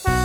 Bye.